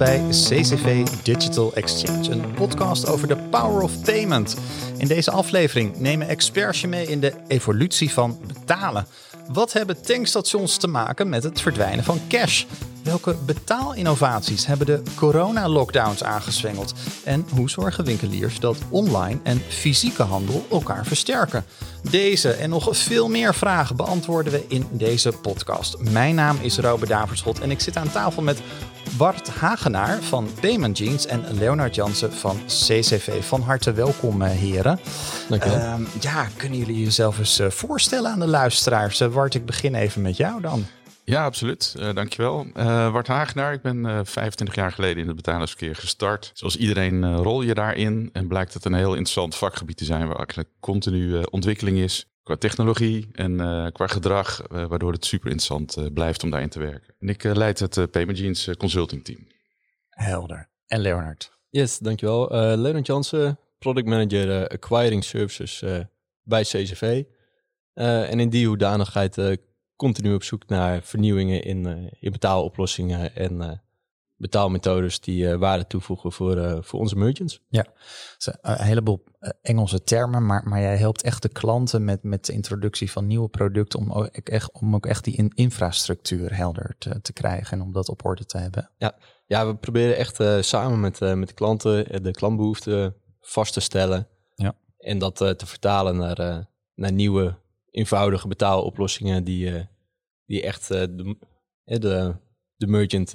bij CCV Digital Exchange, een podcast over de power of payment. In deze aflevering nemen experts je mee in de evolutie van betalen. Wat hebben tankstations te maken met het verdwijnen van cash? Welke betaalinnovaties hebben de corona-lockdowns aangezwengeld? En hoe zorgen winkeliers dat online en fysieke handel elkaar versterken? Deze en nog veel meer vragen beantwoorden we in deze podcast. Mijn naam is Robert Daverschot en ik zit aan tafel met Bart Hagenaar van Payment Jeans en Leonard Jansen van CCV. Van harte welkom, eh, heren. Dank je. Ehm, ja, kunnen jullie jezelf eens eh, voorstellen aan de luisteraars? Uh, Bart, ik begin even met jou dan. Ja, absoluut. Uh, dankjewel. Uh, Bart Hagenaar, ik ben uh, 25 jaar geleden in het betalingsverkeer gestart. Zoals iedereen rol je daarin en blijkt het een heel interessant vakgebied te zijn waar eigenlijk continu ontwikkeling is qua technologie en qua gedrag, waardoor het super interessant blijft om daarin te werken. En ik leid het Payment Jeans Consulting Team. Helder. En Leonard? Yes, dankjewel. Leonard Jansen, Product Manager Acquiring Services bij CCV. en in die hoedanigheid continu op zoek naar vernieuwingen in, uh, in betaaloplossingen en uh, betaalmethodes die uh, waarde toevoegen voor, voor onze merchants. Ja, een heleboel Engelse termen, maar, maar jij helpt echt de klanten met, met de introductie van nieuwe producten om ook echt, om ook echt die in, infrastructuur helder te, te krijgen en om dat op orde te hebben. Ja, ja we proberen echt samen met, met de klanten de klantbehoeften vast te stellen ja. en dat te vertalen naar, naar nieuwe eenvoudige betaaloplossingen die, die echt de, de, de merchant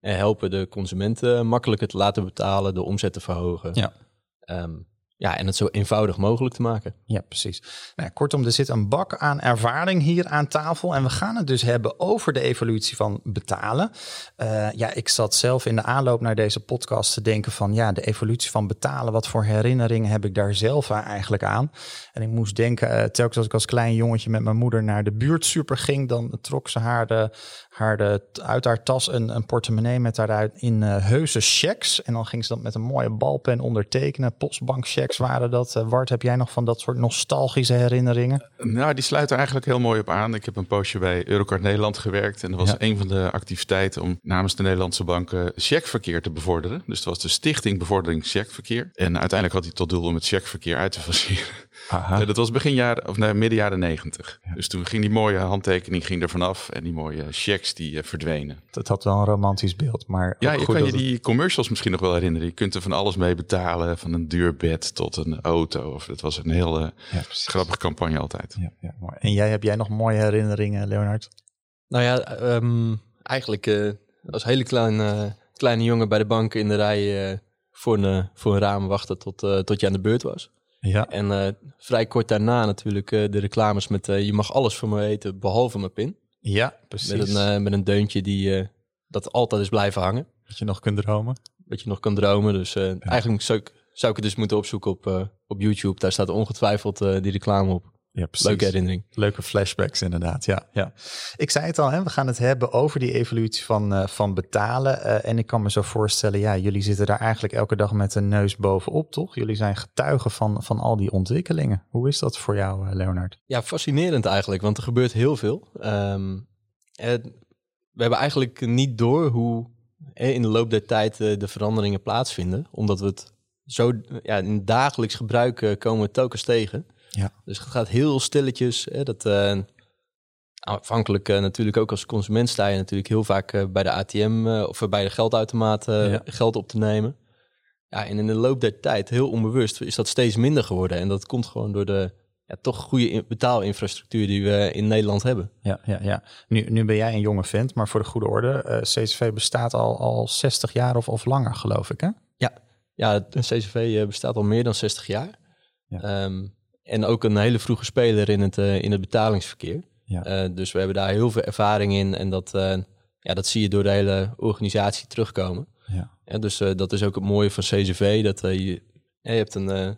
helpen de consumenten makkelijker te laten betalen, de omzet te verhogen. Ja. Um, ja, en het zo eenvoudig mogelijk te maken. Ja, precies. Nou, kortom, er zit een bak aan ervaring hier aan tafel. En we gaan het dus hebben over de evolutie van betalen. Uh, ja, ik zat zelf in de aanloop naar deze podcast te denken van... ja, de evolutie van betalen, wat voor herinneringen heb ik daar zelf eigenlijk aan? En ik moest denken, uh, telkens als ik als klein jongetje met mijn moeder naar de buurtsuper ging... dan trok ze haar, de, haar de, uit haar tas een, een portemonnee met daaruit in uh, heuse checks. En dan ging ze dat met een mooie balpen ondertekenen, postbankchecks waren dat. Uh, Wart, heb jij nog van dat soort nostalgische herinneringen? Nou, die sluiten eigenlijk heel mooi op aan. Ik heb een poosje bij Eurocard Nederland gewerkt. En dat was ja. een van de activiteiten om namens de Nederlandse banken checkverkeer te bevorderen. Dus dat was de Stichting Bevordering Checkverkeer. En uiteindelijk had hij tot doel om het checkverkeer uit te faciliteren. Uh, dat was begin jaren, of nee, midden jaren negentig. Ja. Dus toen ging die mooie handtekening ging er vanaf en die mooie checks die uh, verdwenen. Dat had wel een romantisch beeld, maar ja, je kan je die commercials misschien nog wel herinneren. Je kunt er van alles mee betalen, van een duur bed tot een auto. Of het was een heel uh, ja, grappige campagne altijd. Ja, ja, mooi. En jij heb jij nog mooie herinneringen, Leonard? Nou ja, um, eigenlijk uh, als hele kleine, kleine jongen bij de bank in de rij voor, een, voor een raam wachten tot, tot je aan de beurt was. Ja. En uh, vrij kort daarna natuurlijk uh, de reclames met uh, je mag alles van me weten behalve mijn pin. Ja, precies. Met een, met een deuntje die dat altijd is blijven hangen. Dat je nog kunt dromen. Dat je nog kan dromen. Dus ja. eigenlijk zou ik, zou ik het dus moeten opzoeken op, op YouTube. Daar staat ongetwijfeld die reclame op. Ja, precies. Leuke herinnering. Leuke flashbacks inderdaad, ja. ja. Ik zei het al, hè, we gaan het hebben over die evolutie van, uh, van betalen. Uh, en ik kan me zo voorstellen, ja, jullie zitten daar eigenlijk elke dag met een neus bovenop, toch? Jullie zijn getuigen van, van al die ontwikkelingen. Hoe is dat voor jou, uh, Leonard? Ja, fascinerend eigenlijk, want er gebeurt heel veel. Um, we hebben eigenlijk niet door hoe in de loop der tijd de veranderingen plaatsvinden. Omdat we het zo ja, in dagelijks gebruik komen we telkens tegen. Ja. Dus het gaat heel stilletjes. Hè, dat, uh, afhankelijk uh, natuurlijk ook als consument sta je natuurlijk heel vaak uh, bij de ATM of bij de geldautomaat ja. geld op te nemen. Ja, en in de loop der tijd, heel onbewust, is dat steeds minder geworden. En dat komt gewoon door de ja, toch goede betaalinfrastructuur die we in Nederland hebben. Ja, ja, ja. Nu, nu ben jij een jonge vent, maar voor de goede orde, CCV bestaat al, al 60 jaar of, of langer, geloof ik, hè? Ja, ja CCV bestaat al meer dan 60 jaar. Ja. Um, en ook een hele vroege speler in het, uh, in het betalingsverkeer. Ja. Uh, dus we hebben daar heel veel ervaring in. En dat, uh, ja, dat zie je door de hele organisatie terugkomen. Ja. ja dus dat is ook het mooie van CCV. Dat je, je hebt een,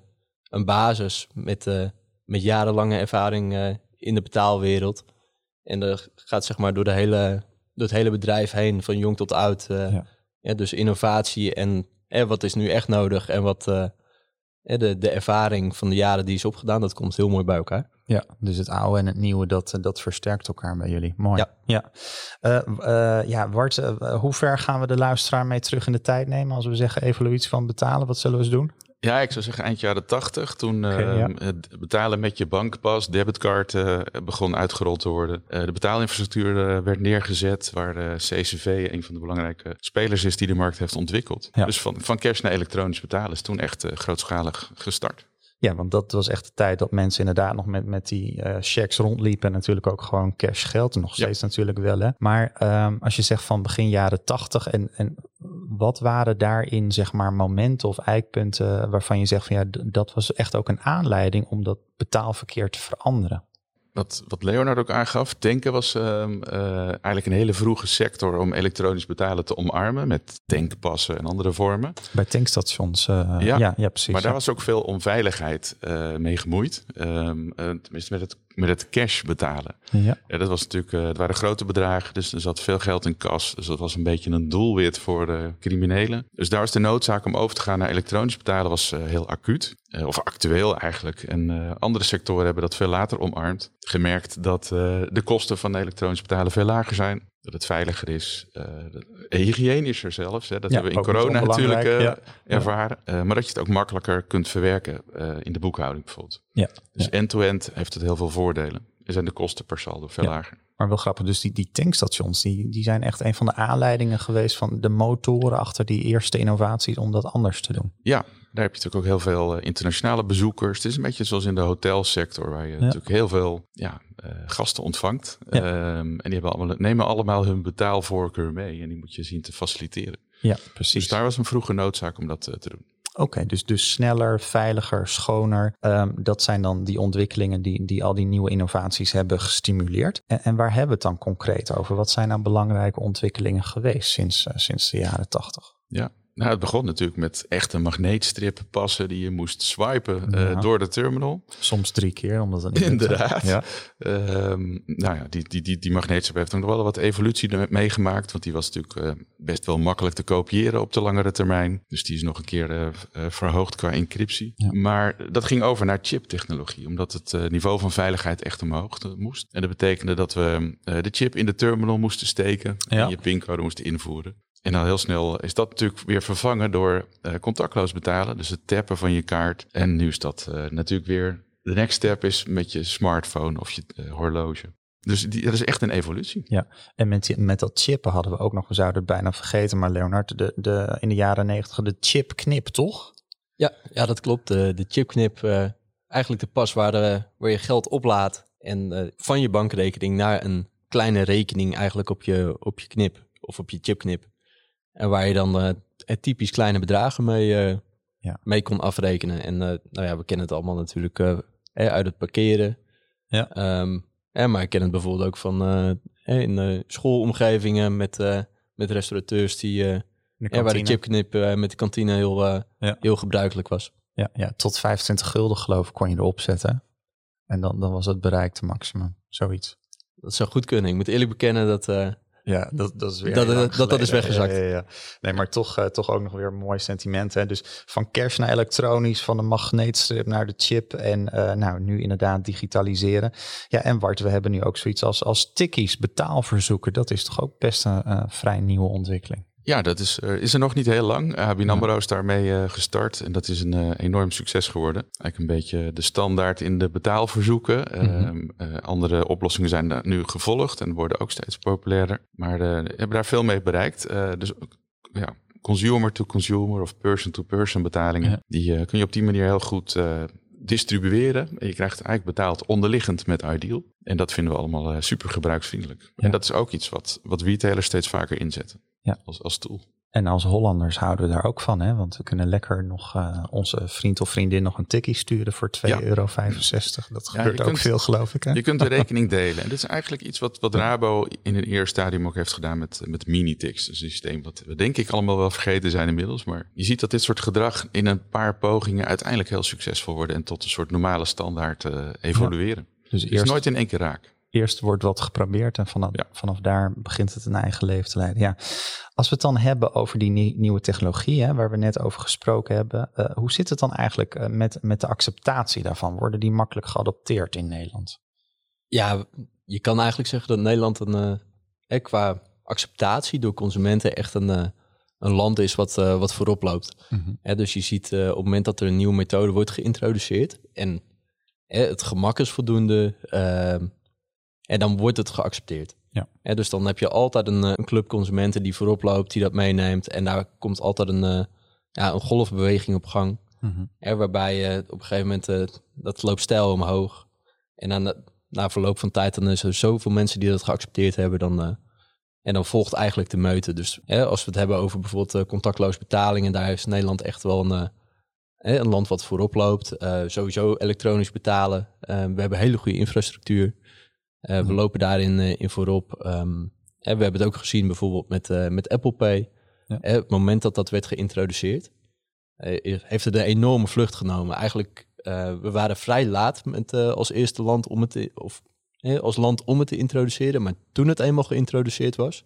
een basis met, met jarenlange ervaring in de betaalwereld. En dat gaat zeg maar door, de hele, door het hele bedrijf heen, van jong tot oud. Ja, dus innovatie en wat is nu echt nodig en wat de, de ervaring van de jaren die is opgedaan, dat komt heel mooi bij elkaar. Ja, dus het oude en het nieuwe, dat, dat versterkt elkaar bij jullie. Mooi. Ja, ja. Uh, ja Bart, hoe ver gaan we de luisteraar mee terug in de tijd nemen als we zeggen evolutie van betalen? Wat zullen we eens doen? Ja, ik zou zeggen eind jaren tachtig. Toen okay, uh, het betalen met je bankpas, debitcard uh, begon uitgerold te worden. Uh, de betaalinfrastructuur werd neergezet, waar CCV een van de belangrijke spelers is die de markt heeft ontwikkeld. Ja. Dus van, van cash naar elektronisch betalen is toen echt grootschalig gestart. Ja, want dat was echt de tijd dat mensen inderdaad nog met, met die uh, checks rondliepen. En natuurlijk ook gewoon cash geld. Nog steeds natuurlijk wel. Hè? Maar um, als je zegt van begin jaren tachtig. En, en wat waren daarin zeg maar momenten of eikpunten waarvan je zegt van ja, dat was echt ook een aanleiding om dat betaalverkeer te veranderen? Wat, wat Leonard ook aangaf, tanken was uh, uh, eigenlijk een hele vroege sector om elektronisch betalen te omarmen met tankpassen en andere vormen. Bij tankstations, uh, ja, ja, ja, precies. Maar daar was ook veel onveiligheid uh, mee gemoeid. Um, tenminste met het met het cash betalen. Ja. ja dat was natuurlijk, uh, het waren grote bedragen, dus er zat veel geld in kas. Dus dat was een beetje een doelwit voor de criminelen. Dus daar was de noodzaak om over te gaan naar elektronisch betalen was uh, heel acuut. Uh, of actueel eigenlijk. En andere sectoren hebben dat veel later omarmd. Gemerkt dat de kosten van elektronisch betalen veel lager zijn. Dat het veiliger is. Uh, hygiënischer zelfs. Hè. Dat hebben we in corona natuurlijk uh, ja. ervaren. Uh, maar dat je het ook makkelijker kunt verwerken in de boekhouding bijvoorbeeld. Ja. Dus end-to-end -end heeft het heel veel voordelen. Er zijn de kosten per saldo veel lager. Maar wel grappig, dus die, die tankstations, die, die zijn echt een van de aanleidingen geweest van de motoren achter die eerste innovaties om dat anders te doen. Ja, daar heb je natuurlijk ook heel veel internationale bezoekers. Het is een beetje zoals in de hotelsector, waar je natuurlijk heel veel ja, uh, gasten ontvangt. Ja. Um, en die hebben allemaal, nemen allemaal hun betaalvoorkeur mee en die moet je zien te faciliteren. Ja, precies. Dus daar was een vroege noodzaak om dat uh, te doen. Oké, dus, dus sneller, veiliger, schoner. Um, dat zijn dan die ontwikkelingen die, die al die nieuwe innovaties hebben gestimuleerd. En, en waar hebben we het dan concreet over? Wat zijn nou belangrijke ontwikkelingen geweest sinds, uh, sinds de jaren tachtig? Ja, nou, het begon natuurlijk met echte magneetstrip passen die je moest swipen uh, door de terminal. Soms drie keer, omdat het niet Inderdaad. Ja. Um, nou ja, die, die, die, die magneetstrip heeft nog wel wat evolutie meegemaakt. Want die was natuurlijk uh, best wel makkelijk te kopiëren op de langere termijn. Dus die is nog een keer uh, verhoogd qua encryptie. Ja. Maar dat ging over naar chiptechnologie. Omdat het niveau van veiligheid echt omhoog moest. En dat betekende dat we de chip in de terminal moesten steken. En je pincode moesten invoeren. En dan heel snel is dat natuurlijk weer vervangen door uh, contactloos betalen. Dus het tappen van je kaart. En nu is dat uh, natuurlijk weer... De next step is met je smartphone of je uh, horloge. Dus die, dat is echt een evolutie. Ja, en met, met dat chippen hadden we ook nog, we zouden het bijna vergeten, maar Leonard, de, de, in de jaren negentig de chipknip, toch? Ja, ja dat klopt. De, de chipknip, eigenlijk de pas waar, waar je geld oplaat en van je bankrekening naar een kleine rekening eigenlijk op je, op je knip of op je chipknip. En waar je dan uh, typisch kleine bedragen mee, uh, ja. mee kon afrekenen. En uh, nou ja, we kennen het allemaal natuurlijk uit het parkeren. Ja. Um, maar ik ken het bijvoorbeeld ook van in schoolomgevingen met, met restaurateurs die, de waar de chipknip met de kantine heel, ja. heel gebruikelijk was. Ja, ja, tot 25 gulden geloof ik kon je erop zetten. En dan, dan was het bereikte maximum, zoiets. Dat zou goed kunnen. Ik moet eerlijk bekennen dat ja, dat, dat is weer. Dat dat, dat, is weggezakt. Ja, ja, ja. Nee, maar toch, uh, toch ook nog weer een mooi sentiment. Hè? Dus van cash naar elektronisch, van de magneetstrip naar de chip. En uh, nou, nu inderdaad digitaliseren. Ja, en Bart, we hebben nu ook zoiets als, als tikkies, betaalverzoeken. Dat is toch ook best een uh, vrij nieuwe ontwikkeling. Ja, dat is, uh, is er nog niet heel lang. ABN AMRO is daarmee uh, gestart en dat is een uh, enorm succes geworden. Eigenlijk een beetje de standaard in de betaalverzoeken. Mm -hmm. andere oplossingen zijn nu gevolgd en worden ook steeds populairder. Maar hebben daar veel mee bereikt. dus ja, consumer to consumer of person to person betalingen. Ja. Die kun je op die manier heel goed distribueren. En je krijgt eigenlijk betaald onderliggend met Ideal. En dat vinden we allemaal super gebruiksvriendelijk. Ja. En dat is ook iets wat, wat retailers steeds vaker inzetten ja. als, als tool. En als Hollanders houden we daar ook van, hè? want we kunnen lekker nog uh, onze vriend of vriendin nog een tikkie sturen voor 2,65 ja. euro. Dat gebeurt ook veel, geloof ik. Hè? Je kunt de rekening delen. En dit is eigenlijk iets wat, wat Rabo in een eerste stadium ook heeft gedaan met, met Minitix. Een systeem wat we denk ik allemaal wel vergeten zijn inmiddels. Maar je ziet dat dit soort gedrag in een paar pogingen uiteindelijk heel succesvol worden en tot een soort normale standaard uh, evolueren. Ja. Dus eerst... nooit in één keer raak. Eerst wordt wat geprobeerd en vanaf, vanaf daar begint het een eigen leven te leiden. Ja. Als we het dan hebben over die nieuwe technologie, hè, waar we net over gesproken hebben, uh, hoe zit het dan eigenlijk uh, met, met de acceptatie daarvan? Worden die makkelijk geadopteerd in Nederland? Ja, je kan eigenlijk zeggen dat Nederland een, uh, qua acceptatie door consumenten echt een, een land is wat, wat voorop loopt. Mm -hmm. dus je ziet op het moment dat er een nieuwe methode wordt geïntroduceerd en het gemak is voldoende, ehm, en dan wordt het geaccepteerd. Ja. dus dan heb je altijd een, een, club consumenten die voorop loopt, die dat meeneemt. En daar komt altijd een, ja, een golfbeweging op gang. Mm waarbij je op een gegeven moment, uh, dat loopt stijl omhoog. En dan na verloop van tijd, dan is er zoveel mensen die dat geaccepteerd hebben. Dan, en dan volgt eigenlijk de meute. Dus als we het hebben over bijvoorbeeld contactloos betalingen, daar is Nederland echt wel een, een land wat voorop loopt. sowieso elektronisch betalen. we hebben hele goede infrastructuur. We lopen daarin in voorop. Um, we hebben het ook gezien bijvoorbeeld met, met Apple Pay. Ja. het moment dat dat werd geïntroduceerd, heeft het een enorme vlucht genomen. Eigenlijk, we waren vrij laat met, als eerste land om het te, of als land om het te introduceren. Maar toen het eenmaal geïntroduceerd was,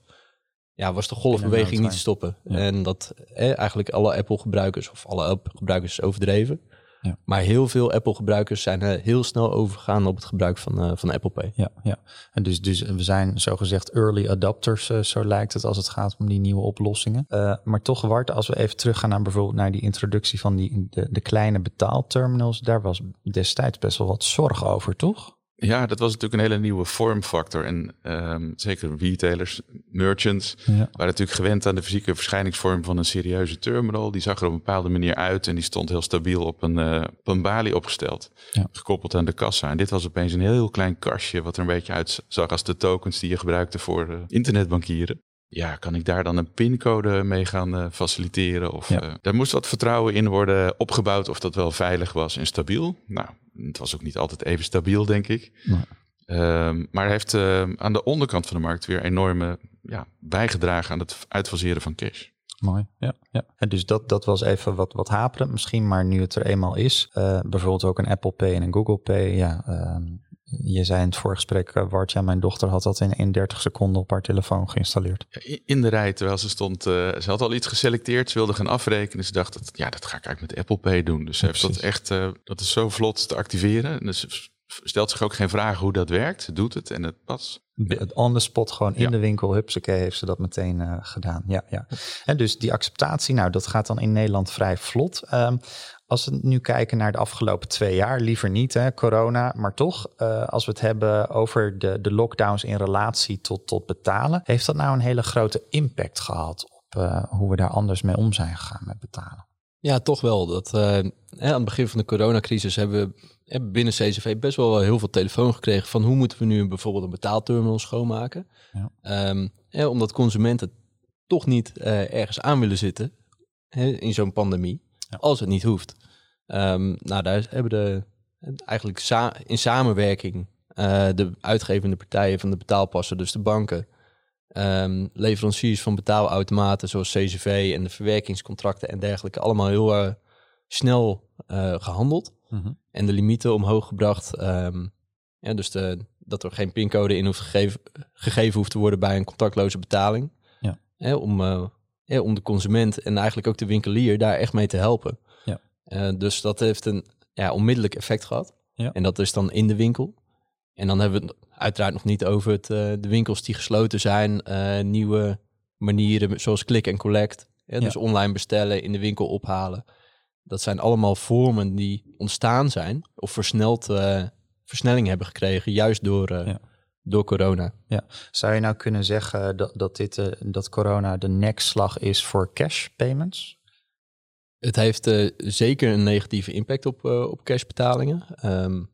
ja, was de golfbeweging niet te stoppen. En dat eigenlijk alle Apple-gebruikers, of alle Apple-gebruikers overdreven, ja. Maar heel veel Apple-gebruikers zijn uh, heel snel overgegaan op het gebruik van, uh, van Apple Pay. Ja, ja. en dus, dus we zijn zogezegd early adopters, uh, zo lijkt het, als het gaat om die nieuwe oplossingen. maar toch, Wart, als we even teruggaan naar bijvoorbeeld naar die introductie van die, de, de kleine betaalterminals, daar was destijds best wel wat zorg over, toch? Ja, dat was natuurlijk een hele nieuwe vormfactor. En um, zeker retailers, merchants, ja. waren natuurlijk gewend aan de fysieke verschijningsvorm van een serieuze terminal. Die zag er op een bepaalde manier uit en die stond heel stabiel op een, uh, op een balie opgesteld. Ja. Gekoppeld aan de kassa. En dit was opeens een heel klein kastje wat er een beetje uitzag als de tokens die je gebruikte voor uh, internetbankieren ja, kan ik daar dan een pincode mee gaan uh, faciliteren? Of ja. uh, daar moest wat vertrouwen in worden opgebouwd of dat wel veilig was en stabiel. Nou, het was ook niet altijd even stabiel, denk ik. Nee. Um, maar hij heeft uh, aan de onderkant van de markt weer enorme ja, bijgedragen aan het uitfaseren van cash. Mooi, ja. ja. En dus dat, dat was even wat, wat haperend misschien, maar nu het er eenmaal is, bijvoorbeeld ook een Apple Pay en een Google Pay, ja, ehm, je zei in het voorgesprek, uh, Wart, ja, mijn dochter had dat in, in 30 seconden op haar telefoon geïnstalleerd. Ja, in de rij, terwijl ze stond, uh, ze had al iets geselecteerd, ze wilde gaan afrekenen. Ze dacht, dat, ja, dat ga ik eigenlijk met Apple Pay doen. Dus ze heeft dat echt, uh, dat is zo vlot te activeren. Dus stelt zich ook geen vragen hoe dat werkt. Ze doet het en het pas. On the spot, gewoon in ja. de winkel, hupsakee, heeft ze dat meteen uh, gedaan. Ja, ja. En dus die acceptatie, nou, dat gaat dan in Nederland vrij vlot. Um, als we nu kijken naar de afgelopen twee jaar, liever niet, hè, corona, maar toch, uh, als we het hebben over de, de lockdowns in relatie tot, tot betalen, heeft dat nou een hele grote impact gehad op uh, hoe we daar anders mee om zijn gegaan met betalen? Ja, toch wel. Dat, uh, aan het begin van de coronacrisis hebben we binnen CCV best wel heel veel telefoon gekregen van hoe moeten we nu bijvoorbeeld een betaalterminal schoonmaken. Ja. Um, omdat consumenten toch niet ergens aan willen zitten in zo'n pandemie. Als het niet hoeft. Um, nou, daar hebben de eigenlijk sa in samenwerking uh, de uitgevende partijen van de betaalpassen, dus de banken, um, leveranciers van betaalautomaten zoals CCV en de verwerkingscontracten en dergelijke, allemaal heel uh, snel uh, gehandeld. Mm -hmm. En de limieten omhoog gebracht. Um, ja, dus de, dat er geen pincode in hoeft gegeven, gegeven hoeft te worden bij een contactloze betaling. Ja. Hè, om ja, om de consument en eigenlijk ook de winkelier daar echt mee te helpen. Ja. Uh, dus dat heeft een ja, onmiddellijk effect gehad. Ja. En dat is dan in de winkel. En dan hebben we het uiteraard nog niet over het, uh, de winkels die gesloten zijn, uh, nieuwe manieren zoals click en collect. Ja, dus online bestellen, in de winkel ophalen. Dat zijn allemaal vormen die ontstaan zijn of versneld, versnelling hebben gekregen, juist door, ja door corona. Ja. Zou je nou kunnen zeggen dat, dat, dit, uh, dat corona de nekslag is voor cash payments? Het heeft uh, zeker een negatieve impact op, uh, op cashbetalingen. Um,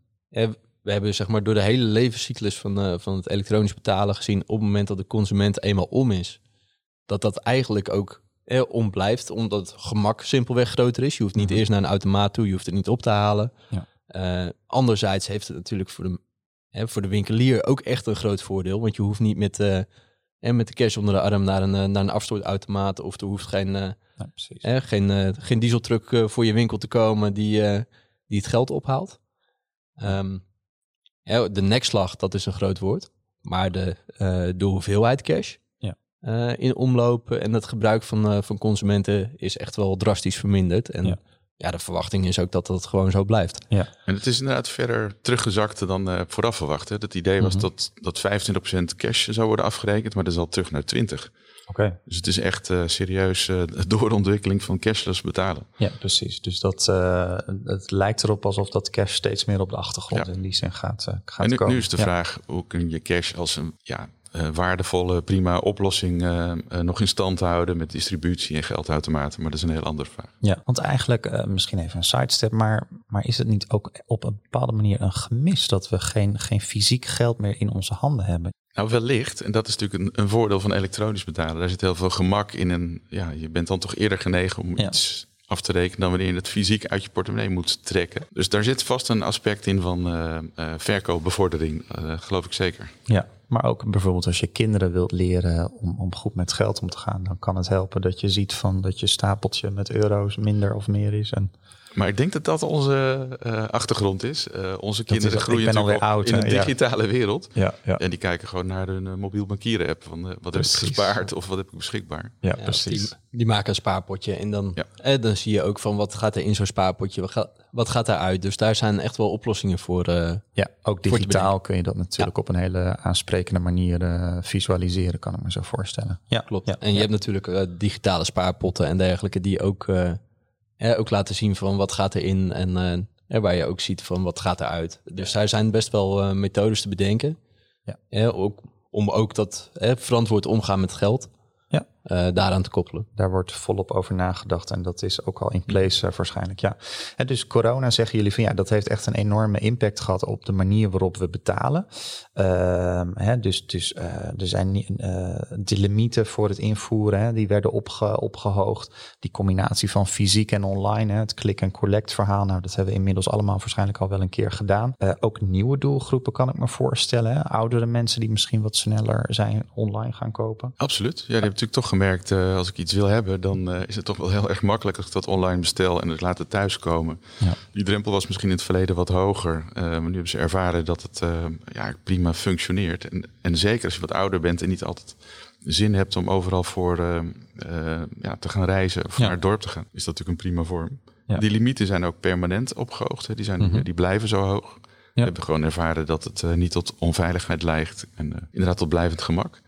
we hebben zeg maar door de hele levenscyclus van, van het elektronisch betalen gezien... op het moment dat de consument eenmaal om is... dat dat eigenlijk ook eh, om blijft, omdat het gemak simpelweg groter is. Je hoeft niet mm -hmm. eerst naar een automaat toe, je hoeft het niet op te halen. Ja. anderzijds heeft het natuurlijk voor de hè, voor de winkelier ook echt een groot voordeel. Want je hoeft niet met, uh, met de cash onder de arm naar een, uh, naar een afstootautomaat. Of er hoeft geen, uh, ja, geen, geen dieseltruck voor je winkel te komen die, die het geld ophaalt. Um, Ja, de nekslag, dat is een groot woord. Maar de, de hoeveelheid cash ja. in omloop en het gebruik van, van consumenten is echt wel drastisch verminderd. En ja. de verwachting is ook dat dat gewoon zo blijft. Ja. En het is inderdaad verder teruggezakt dan vooraf verwacht. Hè? Het idee was mm -hmm. dat, dat 25% cash zou worden afgerekend, maar dat is al terug naar 20%. Oké. Dus het is echt uh, serieus uh, doorontwikkeling van cashless betalen. Ja, precies. Dus dat, uh, het lijkt erop alsof dat cash steeds meer op de achtergrond ja. in die zin gaat, gaat en nu, komen. nu is de ja. vraag, hoe kun je cash als een ja, waardevolle, prima oplossing nog in stand houden met distributie en geldautomaten? Maar dat is een heel andere vraag. Ja, want eigenlijk, misschien even een sidestep, maar, maar is het niet ook op een bepaalde manier een gemis dat we geen, geen fysiek geld meer in onze handen hebben? Nou, wellicht. En dat is natuurlijk een, een, voordeel van elektronisch betalen. Daar zit heel veel gemak in. En ja, je bent dan toch eerder genegen om ja. iets af te rekenen dan wanneer je het fysiek uit je portemonnee moet trekken. Dus daar zit vast een aspect in van uh, uh, verkoopbevordering, uh, geloof ik zeker. Ja, maar ook bijvoorbeeld als je kinderen wilt leren om, om goed met geld om te gaan, dan kan het helpen dat je ziet van dat je stapeltje met euro's minder of meer is. En maar ik denk dat dat onze uh, achtergrond is. Uh, onze kinderen is, groeien natuurlijk oud, in een digitale ja. wereld. Ja, ja. En die kijken gewoon naar hun uh, mobiel bankieren app. Van wat precies. heb ik gespaard of wat heb ik beschikbaar. Ja, precies. Die, die, maken een spaarpotje en dan, eh, dan zie je ook van wat gaat er in zo'n spaarpotje. Wat gaat, wat gaat daaruit? Dus daar zijn echt wel oplossingen voor. ja, ook digitaal kun je dat natuurlijk op een hele aansprekende manier visualiseren, kan ik me zo voorstellen. Ja, klopt. en je hebt natuurlijk digitale spaarpotten en dergelijke die ook hè, ook laten zien van wat gaat erin en uh, waar je ook ziet van wat gaat eruit. Dus daar zijn best wel uh, methodes te bedenken. Ja. Hè, ook, om ook dat hè, verantwoord omgaan met geld. Uh, daaraan te koppelen. Daar wordt volop over nagedacht en dat is ook al in place uh, waarschijnlijk. Ja. En dus corona zeggen jullie van ja, dat heeft echt een enorme impact gehad op de manier waarop we betalen. Uh, hè, dus dus uh, er zijn de limieten voor het invoeren, hè, die werden opge, opgehoogd. Die combinatie van fysiek en online, hè, het click en collect verhaal, nou dat hebben we inmiddels allemaal waarschijnlijk al wel een keer gedaan. ook nieuwe doelgroepen kan ik me voorstellen. Hè? Oudere mensen die misschien wat sneller zijn online gaan kopen. Absoluut. Ja, die hebben natuurlijk toch gemerkt, uh, als ik iets wil hebben, dan uh, is het toch wel heel erg makkelijk als ik dat online bestel en het laat het thuiskomen. Ja. Die drempel was misschien in het verleden wat hoger, uh, maar nu hebben ze ervaren dat het ja, prima functioneert. En, en zeker als je wat ouder bent en niet altijd zin hebt om overal voor ja, te gaan reizen of naar het dorp te gaan, is dat natuurlijk een prima vorm. Die limieten zijn ook permanent opgehoogd, hè. Die, zijn, mm -hmm. die blijven zo hoog. We hebben gewoon ervaren dat het niet tot onveiligheid lijkt en inderdaad tot blijvend gemak.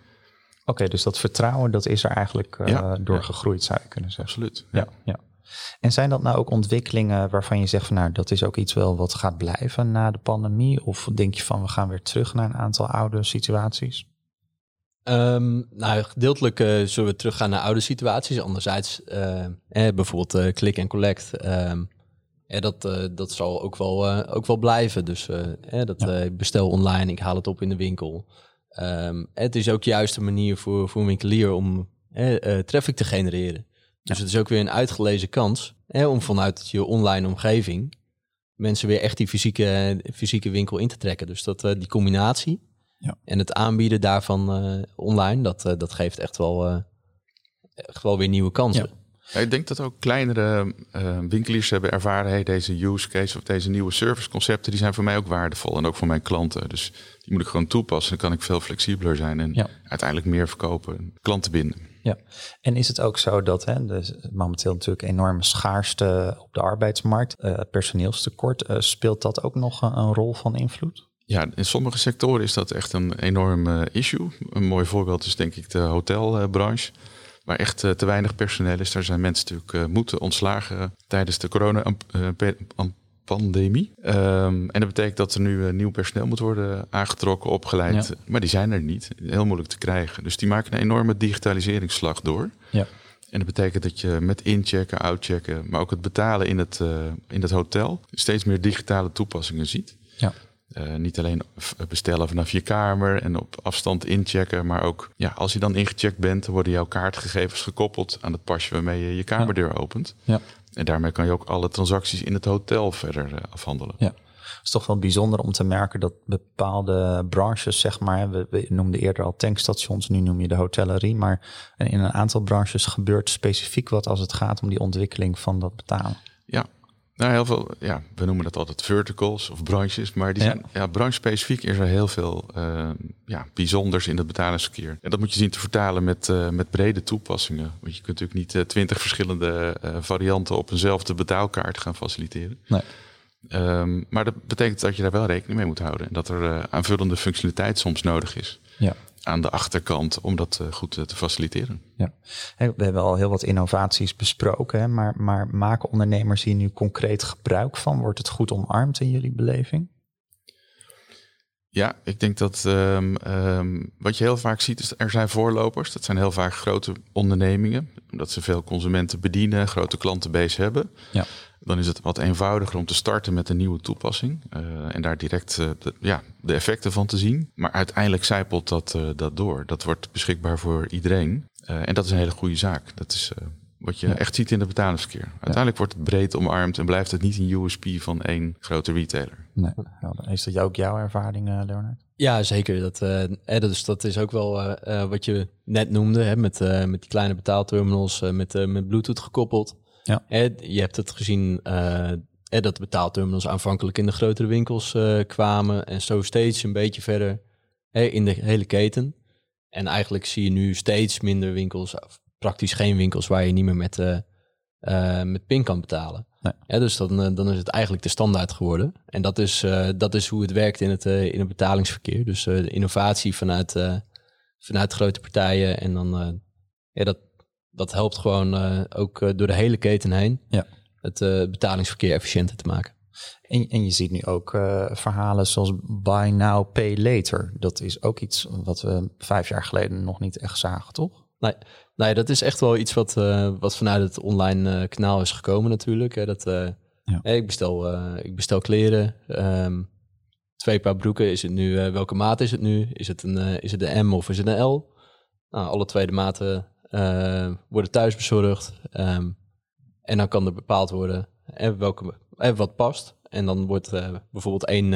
Oké, okay, dus dat vertrouwen dat is er eigenlijk uh, ja, door ja. gegroeid, zou je kunnen zeggen. Absoluut. Ja. ja. En zijn dat nou ook ontwikkelingen waarvan je zegt van nou, dat is ook iets wel wat gaat blijven na de pandemie? Of denk je van we gaan weer terug naar een aantal oude situaties? Um, nou, gedeeltelijk uh, zullen we teruggaan naar oude situaties. Anderzijds, uh, eh, bijvoorbeeld click en collect. Um, eh, dat, dat zal ook wel, ook wel blijven. Dus dat ja. bestel online, ik haal het op in de winkel. Um, het is ook juist een manier voor, voor een winkelier om eh, traffic te genereren. Dus ja. het is ook weer een uitgelezen kans eh, om vanuit je online omgeving mensen weer echt die fysieke, fysieke winkel in te trekken. Dus dat, uh, die combinatie ja. en het aanbieden daarvan uh, online, dat, dat geeft echt wel, echt wel weer nieuwe kansen. Ja. Ja, ik denk dat ook kleinere uh, winkeliers hebben ervaren, hey, deze use case of deze nieuwe serviceconcepten, die zijn voor mij ook waardevol en ook voor mijn klanten. Dus die moet ik gewoon toepassen. Dan kan ik veel flexibeler zijn en ja. uiteindelijk meer verkopen, klanten binden. Ja, en is het ook zo dat hè, dus momenteel natuurlijk enorme schaarste op de arbeidsmarkt, uh, personeelstekort, uh, speelt dat ook nog een, een, rol van invloed? Ja, in sommige sectoren is dat echt een enorm issue. Een mooi voorbeeld is denk ik de hotelbranche waar echt uh, te weinig personeel is. Daar zijn mensen natuurlijk uh, moeten ontslagen tijdens de corona-pandemie. Um, en dat betekent dat er nu nieuw personeel moet worden aangetrokken, opgeleid. Ja. Maar die zijn er niet. Heel moeilijk te krijgen. Dus die maken een enorme digitaliseringsslag door. Ja. En dat betekent dat je met inchecken, outchecken, maar ook het betalen in het, in het hotel steeds meer digitale toepassingen ziet. Ja. Uh, niet alleen bestellen vanaf je kamer en op afstand inchecken, maar ook ja, als je dan ingecheckt bent, worden jouw kaartgegevens gekoppeld aan het pasje waarmee je je kamerdeur ja. opent. Ja. En daarmee kan je ook alle transacties in het hotel verder uh, afhandelen. Ja. Het is toch wel bijzonder om te merken dat bepaalde branches, zeg maar, we, we noemden eerder al tankstations, nu noem je de hotellerie, maar in een aantal branches gebeurt specifiek wat als het gaat om die ontwikkeling van dat betalen. Ja, Nou, heel veel, ja, we noemen dat altijd verticals of branches, maar die zijn, ja, branche-specifiek is er heel veel uh, ja, bijzonders in het betalingsverkeer. En dat moet je zien te vertalen met, uh, met brede toepassingen. Want je kunt natuurlijk niet uh, twintig verschillende varianten op eenzelfde betaalkaart gaan faciliteren. Nee. Um, maar dat betekent dat je daar wel rekening mee moet houden en dat er aanvullende functionaliteit soms nodig is. Ja aan de achterkant om dat eh, goed eh, te faciliteren. Ja. We hebben al heel wat innovaties besproken, hè, maar, maar maken ondernemers hier nu concreet gebruik van? Wordt het goed omarmd in jullie beleving? Ja, ik denk dat um, um, wat je heel vaak ziet is er zijn voorlopers. Dat zijn heel vaak grote ondernemingen, omdat ze veel consumenten bedienen, grote klantenbase hebben. Ja dan is het wat eenvoudiger om te starten met een nieuwe toepassing. Uh, en daar direct uh, de, ja, de effecten van te zien. Maar uiteindelijk zijpelt dat, uh, dat door. Dat wordt beschikbaar voor iedereen. en dat is een hele goede zaak. Dat is wat je echt ziet in het betalingsverkeer. Uiteindelijk wordt het breed omarmd en blijft het niet een USP van één grote retailer. Nee. Is dat ook jouw ervaring, Leonard? Ja, zeker. Dat, eh, dus dat is ook wel wat je net noemde, hè, met, met die kleine betaalterminals, met, met Bluetooth gekoppeld. Ja. je hebt het gezien uh, dat de betaalterminals aanvankelijk in de grotere winkels uh, kwamen en zo steeds een beetje verder in de hele keten. En eigenlijk zie je nu steeds minder winkels, praktisch geen winkels waar je niet meer met, uh, met PIN kan betalen. Nee. dus dan, dan is het eigenlijk de standaard geworden. En dat is, dat is hoe het werkt in het, in het betalingsverkeer. Dus innovatie vanuit, vanuit grote partijen en dan ja, dat, dat helpt gewoon uh, ook uh, door de hele keten heen ja. het uh, betalingsverkeer efficiënter te maken. En, en je ziet nu ook verhalen zoals buy now, pay later. Dat is ook iets wat we vijf jaar geleden nog niet echt zagen, toch? Nee, nee dat is echt wel iets wat, wat vanuit het online kanaal is gekomen natuurlijk. Hè, dat, ja. ik, bestel, ik bestel kleren, um, twee paar broeken. Is het nu, welke maat is het nu? Is het, een, is het de M of is het een L? Nou, alle twee de maten uh, worden thuis bezorgd. Um, en dan kan er bepaald worden eh, welke, eh, wat past. En dan wordt uh, bijvoorbeeld één,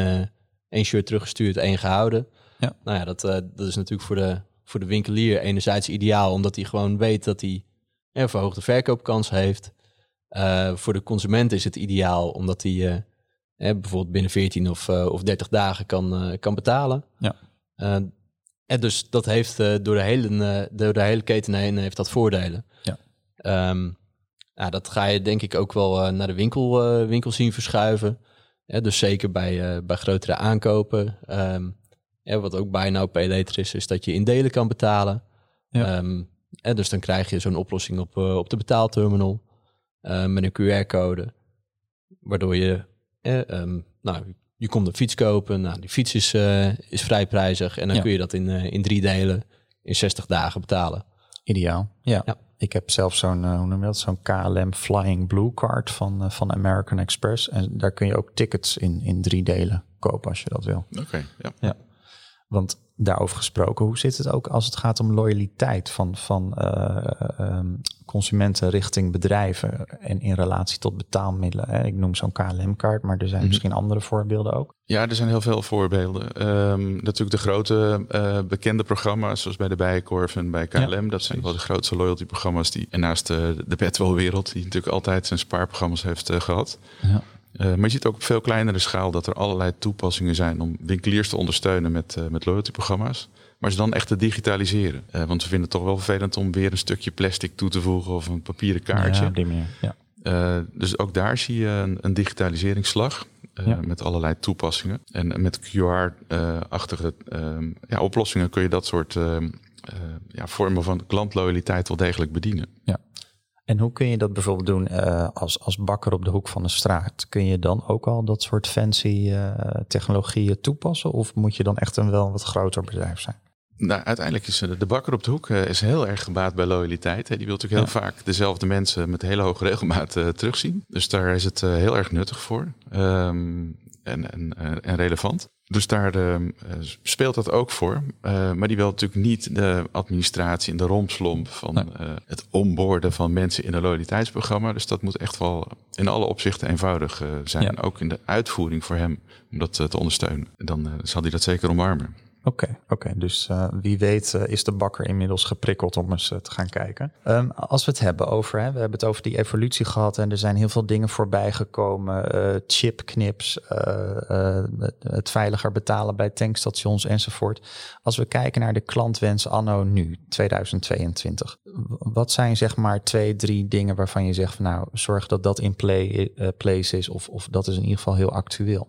één shirt teruggestuurd, één gehouden. Ja. Nou ja, dat, dat is natuurlijk voor de, voor de winkelier enerzijds ideaal, omdat hij gewoon weet dat hij een verhoogde verkoopkans heeft. voor de consument is het ideaal, omdat hij bijvoorbeeld binnen 14 of, of 30 dagen kan, kan betalen. Ja. En dus dat heeft uh, door, de hele, uh, door de hele keten heen heeft dat voordelen. Ja. Um, ja, dat ga je denk ik ook wel naar de winkel, winkel zien verschuiven. Ja, dus zeker bij, bij grotere aankopen. Um, ja, wat ook bij nou pay is, is dat je in delen kan betalen. Ja. Um, en dus dan krijg je zo'n oplossing op, op de betaalterminal met een QR-code. Waardoor je nou, je komt een fiets kopen. Nou, die fiets is, uh, is vrij prijzig. En dan kun je dat in, uh, in drie delen in 60 dagen betalen. Ideaal. Ja. ja. Ik heb zelf zo'n, uh, hoe noem je dat? Zo'n KLM Flying Blue Card van, van American Express. En daar kun je ook tickets in, in drie delen kopen als je dat wil. Oké, ja. ja. Want daarover gesproken, hoe zit het ook als het gaat om loyaliteit van, van uh, consumenten richting bedrijven en in relatie tot betaalmiddelen? Hè? Ik noem zo'n KLM-kaart, maar er zijn mhm. misschien andere voorbeelden ook. Ja, er zijn heel veel voorbeelden. Um, natuurlijk de grote uh, bekende programma's, zoals bij de Bijenkorf en bij KLM. dat zijn wel de grootste loyalty-programma's die, en naast de, de Bedwell-wereld, die natuurlijk altijd zijn spaarprogramma's heeft gehad. Ja. Uh, maar je ziet ook op veel kleinere schaal dat er allerlei toepassingen zijn om winkeliers te ondersteunen met, uh, met loyalty-programma's. Maar ze dan echt te digitaliseren. Uh, want we vinden het toch wel vervelend om weer een stukje plastic toe te voegen of een papieren kaartje. Ja, die manier. Ja. dus ook daar zie je een, een digitaliseringsslag. Ja. Met allerlei toepassingen. En met QR-achtige ehm, ja, oplossingen kun je dat soort ehm, ja, vormen van klantloyaliteit wel degelijk bedienen. Ja. En hoe kun je dat bijvoorbeeld doen uh, als, als bakker op de hoek van de straat? Kun je dan ook al dat soort fancy uh, technologieën toepassen? Of moet je dan echt een wel wat groter bedrijf zijn? Nou, uiteindelijk is de bakker op de hoek is heel erg gebaat bij loyaliteit. Die wil natuurlijk heel vaak dezelfde mensen met hele hoge regelmaat terugzien. Dus daar is het heel erg nuttig voor um, en, en, en relevant. Dus daar uh, speelt dat ook voor. Uh, maar die wil natuurlijk niet de administratie en de romslomp van nee. uh, het onboorden van mensen in een loyaliteitsprogramma. Dus dat moet echt wel in alle opzichten eenvoudig zijn. Ja. Ook in de uitvoering voor hem om dat te ondersteunen. Dan zal hij dat zeker omarmen. Oké, oké. dus uh, wie weet uh, is de bakker inmiddels geprikkeld om eens uh, te gaan kijken. Um, als we het hebben over, hè, we hebben het over die evolutie gehad en er zijn heel veel dingen voorbij gekomen. chipknips, het veiliger betalen bij tankstations enzovoort. Als we kijken naar de klantwens anno nu, 2022. Wat zijn zeg maar twee, drie dingen waarvan je zegt van nou, zorg dat dat in play, place is of, of dat is in ieder geval heel actueel?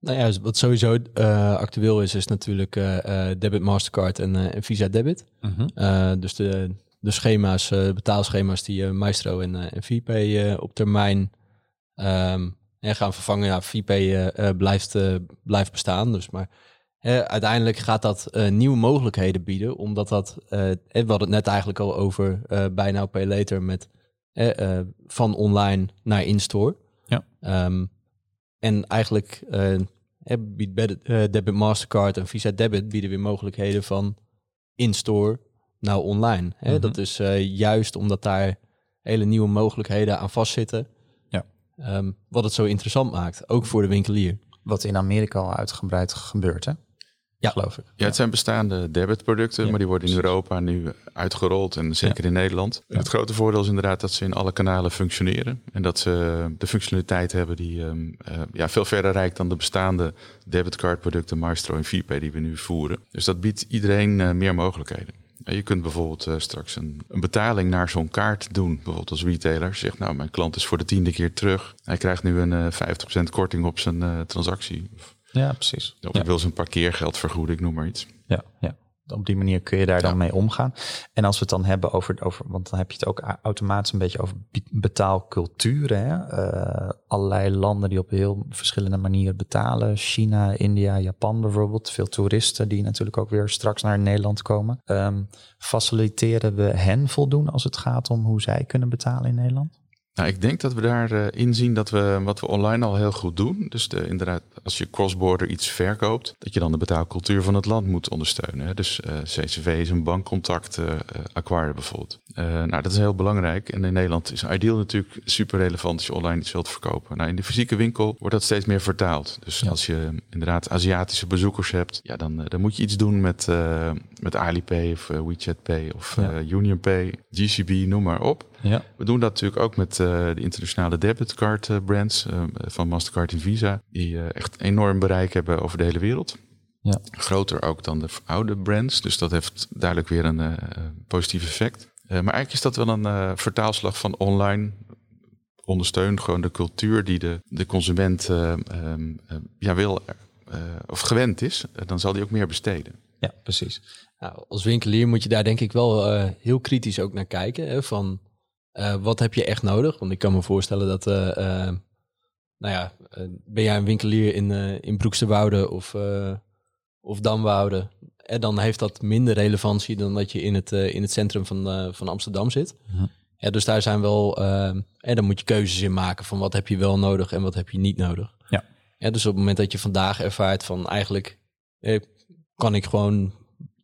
Nou ja, wat sowieso uh, actueel is, is natuurlijk uh, debit, Mastercard en, en Visa debit. Mhm. dus de, de schema's, betaalschema's die Maestro en, en VPay op termijn um, gaan vervangen. Ja, VPay blijft, blijft bestaan. Dus maar uiteindelijk gaat dat nieuwe mogelijkheden bieden, omdat dat, we hadden het net eigenlijk al over bij Now Pay Later met van online naar in-store. Ja. Um, en eigenlijk uh, biedt uh, Debit Mastercard en Visa Debit bieden weer mogelijkheden van in-store nou online. Hè? Mhm. Dat is uh, juist omdat daar hele nieuwe mogelijkheden aan vastzitten. Ja. Um, wat het zo interessant maakt, ook voor de winkelier. Wat in Amerika al uitgebreid gebeurt, hè? Ja, geloof ik. Ja, het zijn bestaande debitproducten, maar die worden in Europa nu uitgerold en zeker in Nederland. Het grote voordeel is inderdaad dat ze in alle kanalen functioneren en dat ze de functionaliteit hebben die um, uh, ja, veel verder reikt dan de bestaande debitcardproducten Maestro en VPay die we nu voeren. Dus dat biedt iedereen uh, meer mogelijkheden. Je kunt bijvoorbeeld uh, straks een, een, betaling naar zo'n kaart doen. Bijvoorbeeld als retailer zegt, nou, mijn klant is voor de tiende keer terug. Hij krijgt nu een 50% korting op zijn transactie. Ja, precies. Of ik wil zijn parkeergeld vergoeden, ik noem maar iets. Ja, ja. Op die manier kun je daar dan mee omgaan. En als we het dan hebben over, over want dan heb je het ook automatisch een beetje over betaalculturen. Hè? Uh, allerlei landen die op heel verschillende manieren betalen. China, India, Japan bijvoorbeeld. Veel toeristen die natuurlijk ook weer straks naar Nederland komen. Um, faciliteren we hen voldoen als het gaat om hoe zij kunnen betalen in Nederland? Nou, ik denk dat we daarin uh, inzien dat we wat we online al heel goed doen. Dus de, inderdaad, als je cross-border iets verkoopt, dat je dan de betaalcultuur van het land moet ondersteunen. Hè. Dus uh, CCV is een bankcontact uh, acquire bijvoorbeeld. nou, dat is heel belangrijk. En in Nederland is Ideal natuurlijk super relevant als je online iets wilt verkopen. Nou, in de fysieke winkel wordt dat steeds meer vertaald. Dus als je inderdaad Aziatische bezoekers hebt, ja, dan, dan moet je iets doen met, met Alipay of WeChat Pay of ja. UnionPay, GCB, noem maar op. Ja. We doen dat natuurlijk ook met uh, de internationale debitcard uh, brands uh, van Mastercard en Visa, die echt enorm bereik hebben over de hele wereld. Ja. Groter ook dan de oude brands, dus dat heeft duidelijk weer een positief effect. maar eigenlijk is dat wel een vertaalslag van online ondersteun gewoon de cultuur die de, de consument um, ja, wil of gewend is, dan zal die ook meer besteden. Ja, precies. Nou, als winkelier moet je daar denk ik wel heel kritisch ook naar kijken. Hè, van uh, wat heb je echt nodig? Want ik kan me voorstellen dat, uh, uh, nou ja, ben jij een winkelier in, in Broeksterwoude of, of Damwoude, en dan heeft dat minder relevantie dan dat je in het, in het centrum van, van Amsterdam zit. Ja, dus daar zijn wel, en dan moet je keuzes in maken van wat heb je wel nodig en wat heb je niet nodig. Ja. ja dus op het moment dat je vandaag ervaart van eigenlijk kan ik gewoon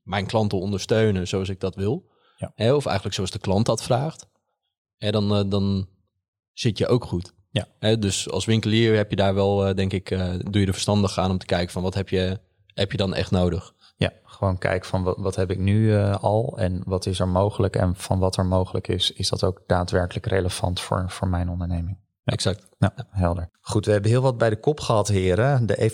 mijn klanten ondersteunen zoals ik dat wil. Ja. of eigenlijk zoals de klant dat vraagt hè, dan, uh, dan zit je ook goed. Ja. Hè, dus als winkelier heb je daar wel, uh, denk ik, uh, doe je er verstandig aan om te kijken van wat heb je, heb je dan echt nodig. Ja, gewoon kijken van wat, wat heb ik nu al en wat is er mogelijk en van wat er mogelijk is, is dat ook daadwerkelijk relevant voor, voor mijn onderneming. Exact. Ja, helder. Goed, we hebben heel wat bij de kop gehad, heren. De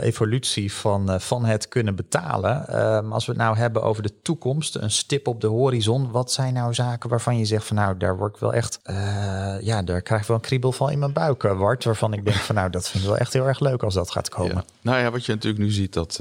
evolutie van, uh, van het kunnen betalen. Uh, als we het nou hebben over de toekomst, een stip op de horizon. Wat zijn nou zaken waarvan je zegt van nou, daar word ik wel echt, uh, ja, daar krijg ik wel een kriebel van in mijn buik, Wart. Waarvan ik denk van nou, dat vind ik wel echt heel erg leuk als dat gaat komen. Ja. Nou ja, wat je natuurlijk nu ziet, dat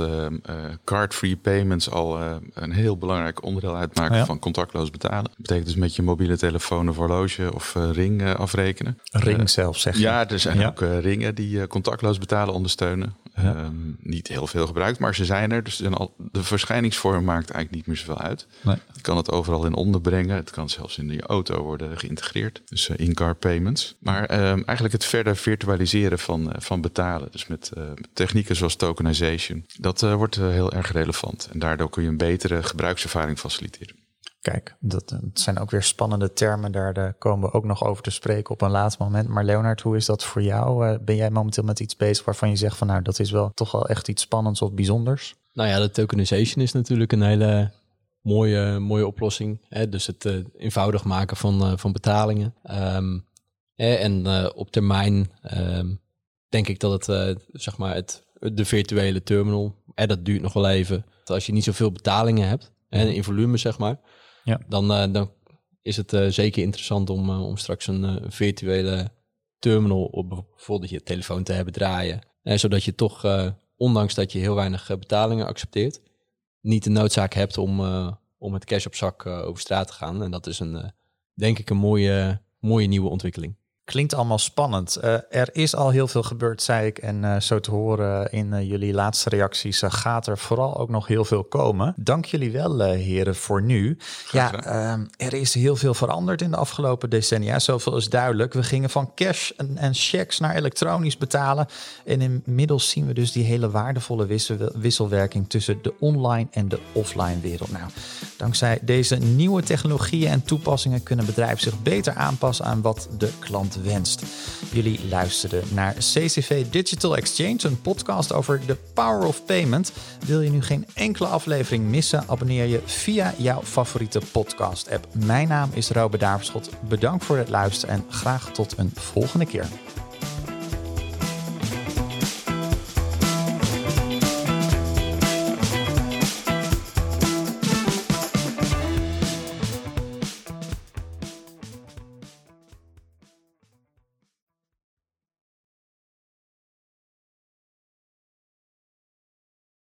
card-free payments al een heel belangrijk onderdeel uitmaken van contactloos betalen. Dat betekent dus met je mobiele telefoon of horloge of ring afrekenen. Ring zelf, zeg je. Ja, er zijn ook uh, ringen die uh, contactloos betalen ondersteunen. Um, niet heel veel gebruikt, maar ze zijn er. Dus al, de verschijningsvorm maakt eigenlijk niet meer zoveel uit. Nee. Je kan het overal in onderbrengen. Het kan zelfs in je auto worden geïntegreerd. Dus uh, in-car payments. Maar um, eigenlijk het verder virtualiseren van, van betalen. Dus met technieken zoals tokenization. Dat wordt heel erg relevant. En daardoor kun je een betere gebruikservaring faciliteren. Kijk, dat, dat, zijn ook weer spannende termen. Daar, komen we ook nog over te spreken op een laatst moment. Maar Leonard, hoe is dat voor jou? Uh, ben jij momenteel met iets bezig waarvan je zegt van nou, dat is wel toch wel echt iets spannends of bijzonders? Nou ja, de tokenization is natuurlijk een hele mooie, mooie oplossing. Hè? Dus het eenvoudig maken van, van betalingen. Um, en op termijn ehm, denk ik dat het, zeg maar, het, de virtuele terminal, en dat duurt nog wel even. Als je niet zoveel betalingen hebt, en in volume zeg maar, ja. dan, dan is het zeker interessant om, om straks een virtuele terminal op bijvoorbeeld je telefoon te hebben draaien. En zodat je toch, ondanks dat je heel weinig eh, betalingen accepteert, niet de noodzaak hebt om, om met cash op zak over straat te gaan. En dat is een, denk ik, een mooie, mooie nieuwe ontwikkeling. Klinkt allemaal spannend. Uh, er is al heel veel gebeurd, zei ik. En uh, zo te horen in uh, jullie laatste reacties gaat er vooral ook nog heel veel komen. Dank jullie wel, heren, voor nu. Ja, ehm, er is heel veel veranderd in de afgelopen decennia. Zoveel is duidelijk. We gingen van cash en, en checks naar elektronisch betalen. En inmiddels zien we dus die hele waardevolle wissel, wisselwerking tussen de online en de offline wereld. Nou, dankzij deze nieuwe technologieën en toepassingen kunnen bedrijven zich beter aanpassen aan wat de wenst. Jullie luisterden naar CCV Digital Exchange, een podcast over de power of payment. Wil je nu geen enkele aflevering missen? Abonneer je via jouw favoriete podcast-app. Mijn naam is Robert Daverschot. Bedankt voor het luisteren en graag tot een volgende keer.